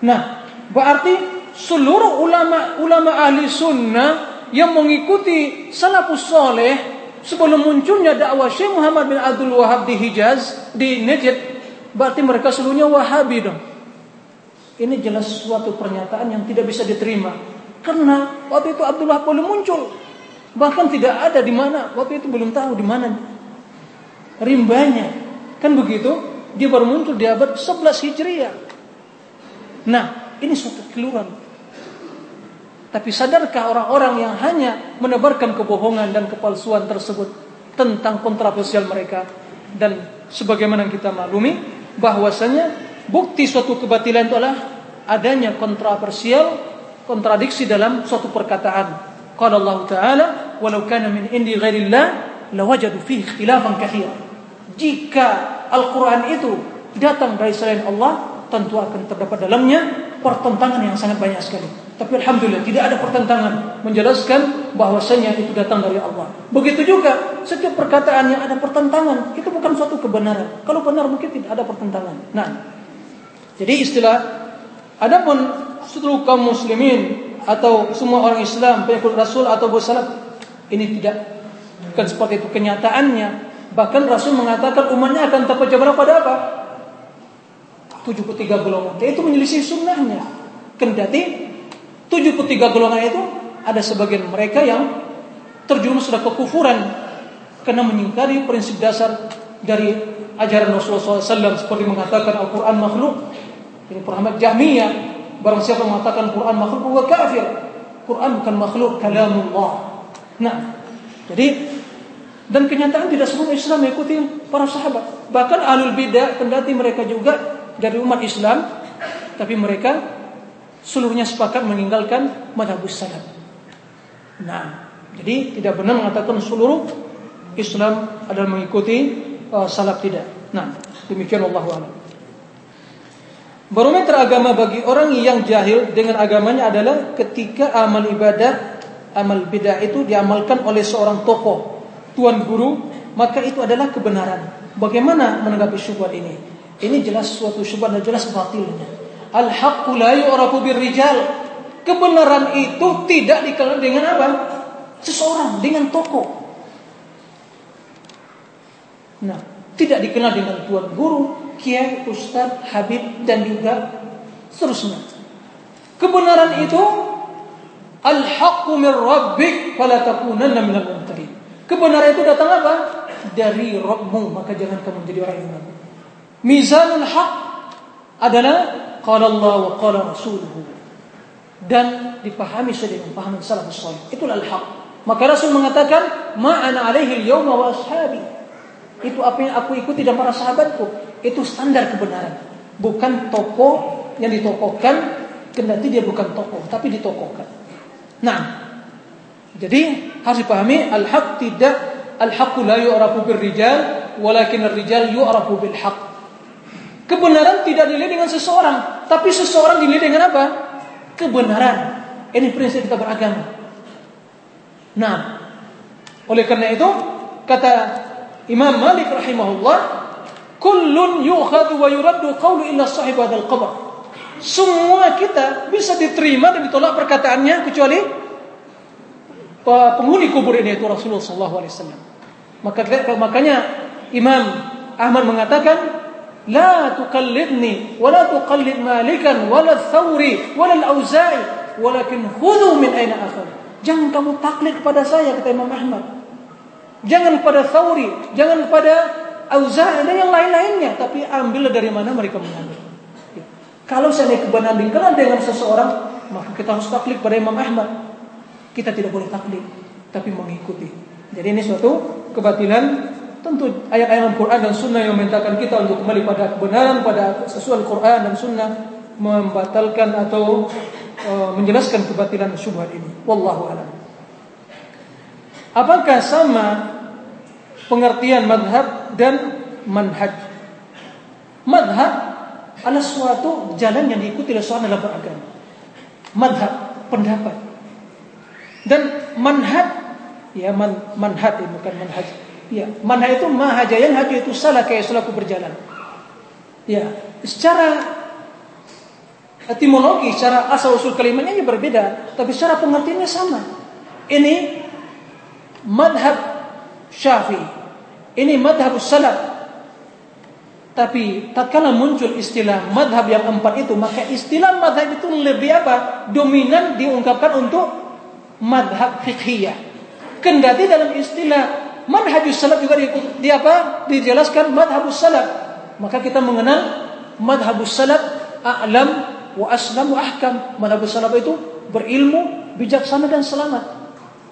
Nah berarti seluruh ulama ulama ahli sunnah yang mengikuti salafus soleh sebelum munculnya dakwah Syekh Muhammad bin Abdul Wahab di Hijaz, di Najd, berarti mereka seluruhnya Wahabi dong. Ini jelas suatu pernyataan yang tidak bisa diterima. Karena waktu itu Abdullah belum muncul. Bahkan tidak ada di mana. Waktu itu belum tahu di mana rimbanya. Kan begitu? Dia baru muncul di abad 11 Hijriah. Nah, ini suatu keluhan tapi sadarkah orang-orang yang hanya menebarkan kebohongan dan kepalsuan tersebut tentang kontroversial mereka dan sebagaimana kita maklumi bahwasanya bukti suatu kebatilan itu adalah adanya kontroversial kontradiksi dalam suatu perkataan. Qala Allah Ta'ala, "Walau kana min indi ghairillah lawajadu fihi ikhtilafan katsira." Jika Al-Qur'an itu datang dari selain Allah, tentu akan terdapat dalamnya pertentangan yang sangat banyak sekali. Tapi alhamdulillah tidak ada pertentangan menjelaskan bahwasanya itu datang dari Allah. Begitu juga setiap perkataan yang ada pertentangan itu bukan suatu kebenaran. Kalau benar mungkin tidak ada pertentangan. Nah, jadi istilah adapun seluruh kaum muslimin atau semua orang Islam pengikut Rasul atau bersalaf ini tidak bukan seperti itu kenyataannya. Bahkan Rasul mengatakan umatnya akan terpecah belah pada apa? 73 golongan. Itu menyelisih sunnahnya. Kendati 73 golongan itu ada sebagian mereka yang terjerumus sudah kekufuran karena mengingkari prinsip dasar dari ajaran Rasulullah SAW seperti mengatakan Al-Quran makhluk ini Muhammad Jahmiyah Barang siapa mengatakan Quran makhluk, huwa kafir. Quran bukan makhluk, kalamullah. Nah, jadi dan kenyataan tidak semua Islam mengikuti para sahabat. Bahkan alul bidah kendati mereka juga dari umat Islam, tapi mereka seluruhnya sepakat meninggalkan madhabus salaf. Nah, jadi tidak benar mengatakan seluruh Islam adalah mengikuti uh, salaf tidak. Nah, demikian Allah a'lam. Barometer agama bagi orang yang jahil dengan agamanya adalah ketika amal ibadah, amal bidah itu diamalkan oleh seorang tokoh tuan guru, maka itu adalah kebenaran. Bagaimana menanggapi syubhat ini? Ini jelas suatu syubhat dan jelas batilnya. Al-haqqu la yu'rafu birrijal. Kebenaran itu tidak dikenal dengan apa? Seseorang, dengan tokoh. Nah, tidak dikenal dengan tuan guru, kiai, ustaz, habib dan juga seterusnya. Kebenaran itu al-haqqu min rabbik fala takunanna minal mumtarin. Kebenaran itu datang apa? Dari Rabbmu, maka jangan kamu menjadi orang yang ragu. Mizanul haq adalah qala Allah wa qala rasuluhu. Dan dipahami sesuai dengan pahaman salafus salih. Itulah al-haq. Maka Rasul mengatakan, "Ma'ana alaihi al-yawma wa ashabi." Itu apa yang aku ikuti dan para sahabatku. Itu standar kebenaran. Bukan tokoh yang ditokohkan, kendati dia bukan tokoh, tapi ditokohkan. Nah, jadi harus dipahami al-haq tidak al-haqqu la yu'rafu rijal walakin ar-rijal yu'rafu bil haq. Kebenaran tidak dinilai dengan seseorang, tapi seseorang dinilai dengan apa? Kebenaran. Ini prinsip kita beragama. Nah, oleh karena itu kata Imam Malik rahimahullah, kullun yu'khadhu wa yuraddu qawlu illa sahib hadzal qabr. Semua kita bisa diterima dan ditolak perkataannya kecuali penghuni kubur ini itu Rasulullah SAW. Maka makanya Imam Ahmad mengatakan, لا تقلدني ولا تقلد مالكا ولا الثوري ولا الأوزاعي ولكن خذوا من أين أخذ Jangan kamu taklid kepada saya kata Imam Ahmad. Jangan kepada Thawri, jangan kepada Auza'i dan yang lain-lainnya, tapi ambil dari mana mereka mengambil. Kalau saya kebenaran dikenal dengan seseorang, maka kita harus taklid pada Imam Ahmad. Kita tidak boleh taklid, tapi mengikuti. Jadi ini suatu kebatilan. Tentu ayat-ayat Al-Quran dan Sunnah yang memintakan kita untuk kembali pada kebenaran, pada sesuai Al-Quran dan Sunnah membatalkan atau uh, menjelaskan kebatilan syubhat ini. Wallahu a'lam. Apakah sama pengertian madhab dan manhaj? Madhab adalah suatu jalan yang diikuti oleh seorang dalam beragama. Madhab, pendapat. Dan manhaj ya man, manhaj bukan manhaj. Ya, manhaj itu mahajayan haji itu salah kayak selaku berjalan. Ya, secara etimologi, secara asal usul kalimatnya ya berbeda, tapi secara pengertiannya sama. Ini madhab Syafi'i. Ini madhab salaf. Tapi tatkala muncul istilah madhab yang empat itu, maka istilah madhab itu lebih apa? Dominan diungkapkan untuk madhab fiqhiyah. Kendati dalam istilah manhajus salaf juga di, di apa? Dijelaskan madhabus salaf. Maka kita mengenal madhabus salaf a'lam wa aslam wa ahkam. Madhabus salaf itu berilmu, bijaksana dan selamat.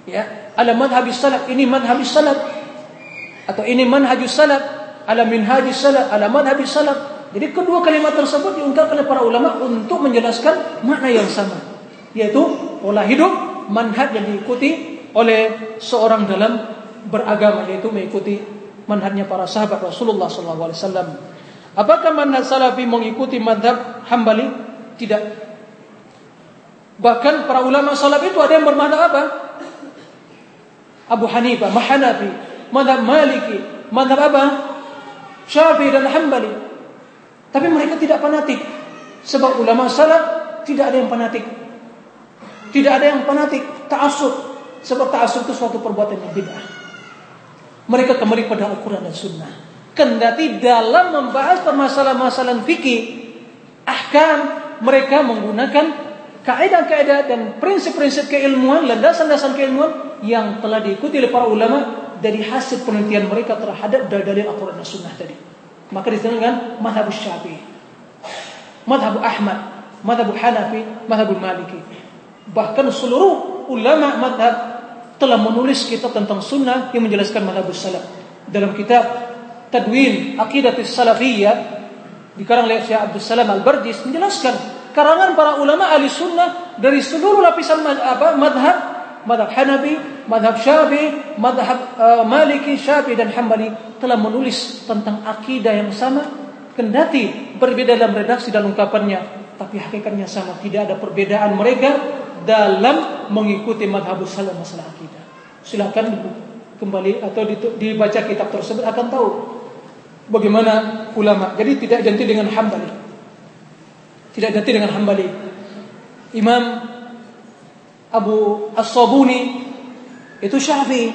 Ya, ala madhabus salaf ini madhabus salaf atau ini manhajus salaf, ala minhajus salaf, ala madhabus salaf. Jadi kedua kalimat tersebut diungkapkan oleh para ulama untuk menjelaskan makna yang sama, yaitu pola hidup manhaj yang diikuti oleh seorang dalam beragama yaitu mengikuti manhajnya para sahabat Rasulullah SAW. Apakah manhaj salafi mengikuti madhab hambali? Tidak. Bahkan para ulama salaf itu ada yang bermadhab apa? Abu Hanifah, Mahanafi, madhab Maliki, madhab apa? Syafi'i dan Hambali. Tapi mereka tidak fanatik. Sebab ulama salaf tidak ada yang fanatik. Tidak ada yang fanatik, ta'assub. Sebab ta'assub itu suatu perbuatan yang bid'ah. Mereka kembali pada Al-Quran dan Sunnah. Kendati dalam membahas permasalahan-permasalahan fikih, ahkam mereka menggunakan kaidah-kaidah dan prinsip-prinsip keilmuan, landasan-landasan keilmuan yang telah diikuti oleh para ulama dari hasil penelitian mereka terhadap dalil Al-Quran dan Sunnah tadi. Maka disebut dengan madhab Syafi'i, madhab Ahmad, madhab Hanafi, madhab Maliki. Bahkan seluruh ulama madhab telah menulis kitab tentang sunnah yang menjelaskan madhab salaf. Dalam kitab Tadwin Aqidatus Salafiyah dikarang oleh Syekh Abdul Salam Al-Bardis menjelaskan karangan para ulama ahli sunnah dari seluruh lapisan apa, madhab madhab Hanafi, madhab Syafi'i, madhab uh, Maliki, Syafi'i dan Hambali telah menulis tentang akidah yang sama kendati berbeda dalam redaksi dan ungkapannya tapi hakikatnya sama tidak ada perbedaan mereka dalam mengikuti madhab salaf masalah akidah. Silakan kembali atau dibaca kitab tersebut akan tahu bagaimana ulama. Jadi tidak ganti dengan hambali. Tidak ganti dengan hambali. Imam Abu As-Sabuni itu Syafi'i.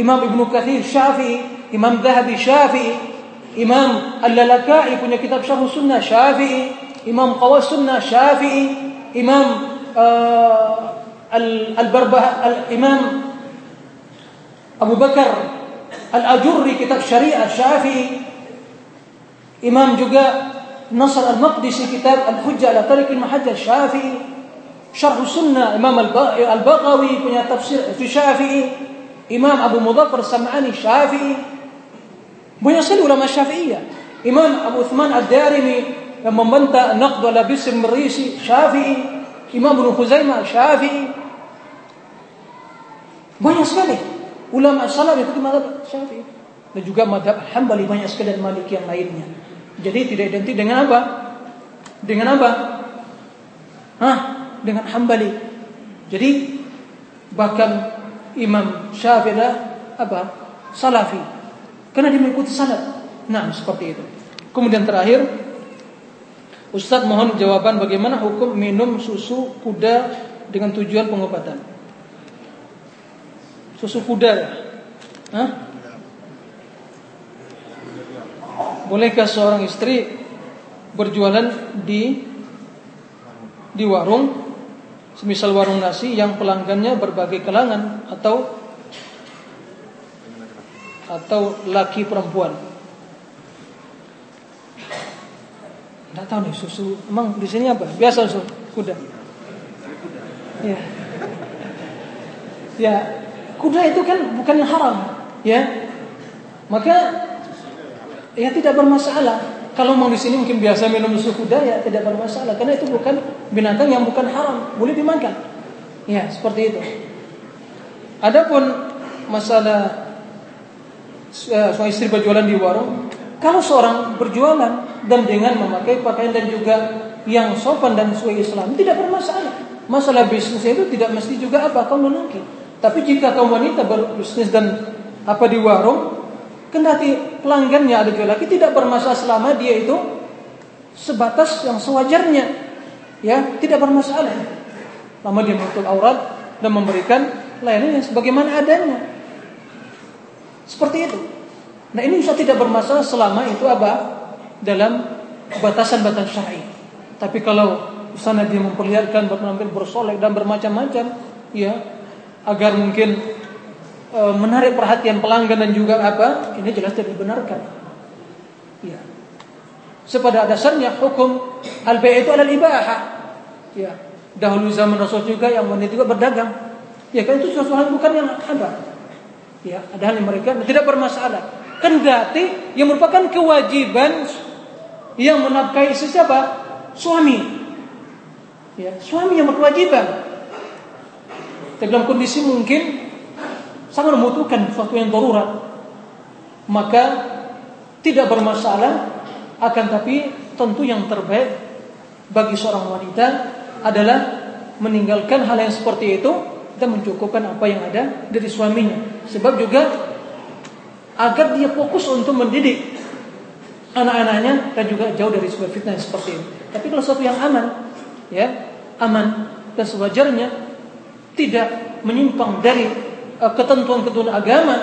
Imam Ibnu Kathir Syafi'i. Imam Zahabi Syafi'i. Imam Al-Lalakai punya kitab Syarh Sunnah Syafi'i, Imam Qawas Sunnah Syafi'i, إمام آه، البربة الإمام أبو بكر الأجري كتاب شريعة الشافعي. إمام جقاء نصر المقدسي كتاب الحجة على ترك المحجة الشافعي. شرح السنة إمام البغوي كنيا تفسير الشافعي إمام أبو مظفر السمعاني الشافعي بنيا سلولة ما الشافعية إمام أبو ثمان الدارمي yang membantah naqd ala Bisr Merisi Syafi'i. Imam Ibnu Khuzaimah Syafi'i. Banyak sekali ulama salaf itu madhab Syafi'i. Dan juga madhab Hambali banyak sekali dan Maliki yang lainnya. Jadi tidak identik dengan apa? Dengan apa? Hah? Dengan Hambali. Jadi bahkan Imam Syafi'i apa? Salafi. Karena dia mengikuti salaf. Nah, seperti itu. Kemudian terakhir, Ustadz mohon jawaban bagaimana hukum minum susu kuda dengan tujuan pengobatan. Susu kuda ya? Hah? Bolehkah seorang istri berjualan di di warung, semisal warung nasi yang pelanggannya berbagai kalangan atau atau laki perempuan. Tidak tahu nih susu. Emang di sini apa? Biasa susu kuda. Ya. Ya, kuda itu kan bukan yang haram, ya. Maka ya tidak bermasalah. Kalau mau di sini mungkin biasa minum susu kuda ya tidak bermasalah karena itu bukan binatang yang bukan haram, boleh dimakan. Ya, seperti itu. Adapun masalah Eh, suami istri berjualan di warung, kalau seorang berjualan dan dengan memakai pakaian dan juga yang sopan dan sesuai Islam tidak bermasalah. Masalah bisnis itu tidak mesti juga apa kaum lelaki. Tapi jika kaum wanita berbisnis dan apa di warung, kendati pelanggannya ada jual laki tidak bermasalah selama dia itu sebatas yang sewajarnya. Ya, tidak bermasalah. Lama dia menutup aurat dan memberikan layanan yang sebagaimana adanya. Seperti itu. Nah ini bisa tidak bermasalah selama itu apa? Dalam batasan-batasan syar'i. Tapi kalau sana dia memperlihatkan berpenampilan bersolek dan bermacam-macam, ya agar mungkin e, menarik perhatian pelanggan dan juga apa? Ini jelas tidak dibenarkan. Ya. Sepada dasarnya hukum al-bai' itu adalah ibahah. Ya. Dahulu zaman Rasul juga yang wanita juga berdagang. Ya kan itu sesuatu hal bukan yang ada. Ya, ada hal yang mereka tidak bermasalah. Kendati yang merupakan kewajiban yang menafkahi istri siapa? Suami. Ya, suami yang berkewajiban. Tapi dalam kondisi mungkin sangat membutuhkan sesuatu yang darurat. Maka tidak bermasalah akan tapi tentu yang terbaik bagi seorang wanita adalah meninggalkan hal yang seperti itu dan mencukupkan apa yang ada dari suaminya. Sebab juga agar dia fokus untuk mendidik anak-anaknya dan juga jauh dari sebuah fitnah seperti ini. Tapi kalau sesuatu yang aman, ya aman dan sewajarnya tidak menyimpang dari uh, ketentuan-ketentuan agama,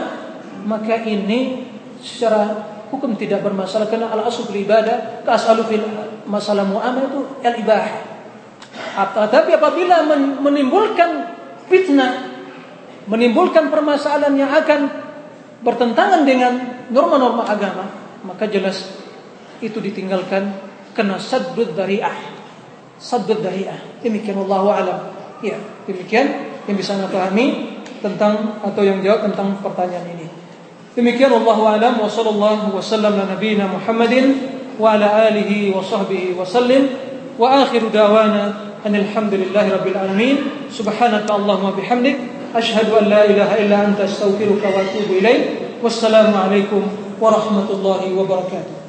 maka ini secara hukum tidak bermasalah karena al asal ibadah, ka fil masalah muamalah itu al ibah. Tapi apabila menimbulkan fitnah, menimbulkan permasalahan yang akan bertentangan dengan norma-norma agama, maka jelas itu ditinggalkan kena saddud dari'ah. Saddud dari'ah. Demikian Allah alam. Ya, demikian yang bisa anda pahami tentang atau yang jawab tentang pertanyaan ini. Demikian Allah alam wa sallallahu wasallam ala nabiyina Muhammadin wa ala alihi wa sahbihi wa sallim wa akhiru dawana alhamdulillahi rabbil alamin subhanaka allahumma bihamdik ashhadu an la ilaha illa anta astaghfiruka wa atubu ilaik wassalamu alaikum warahmatullahi wabarakatuh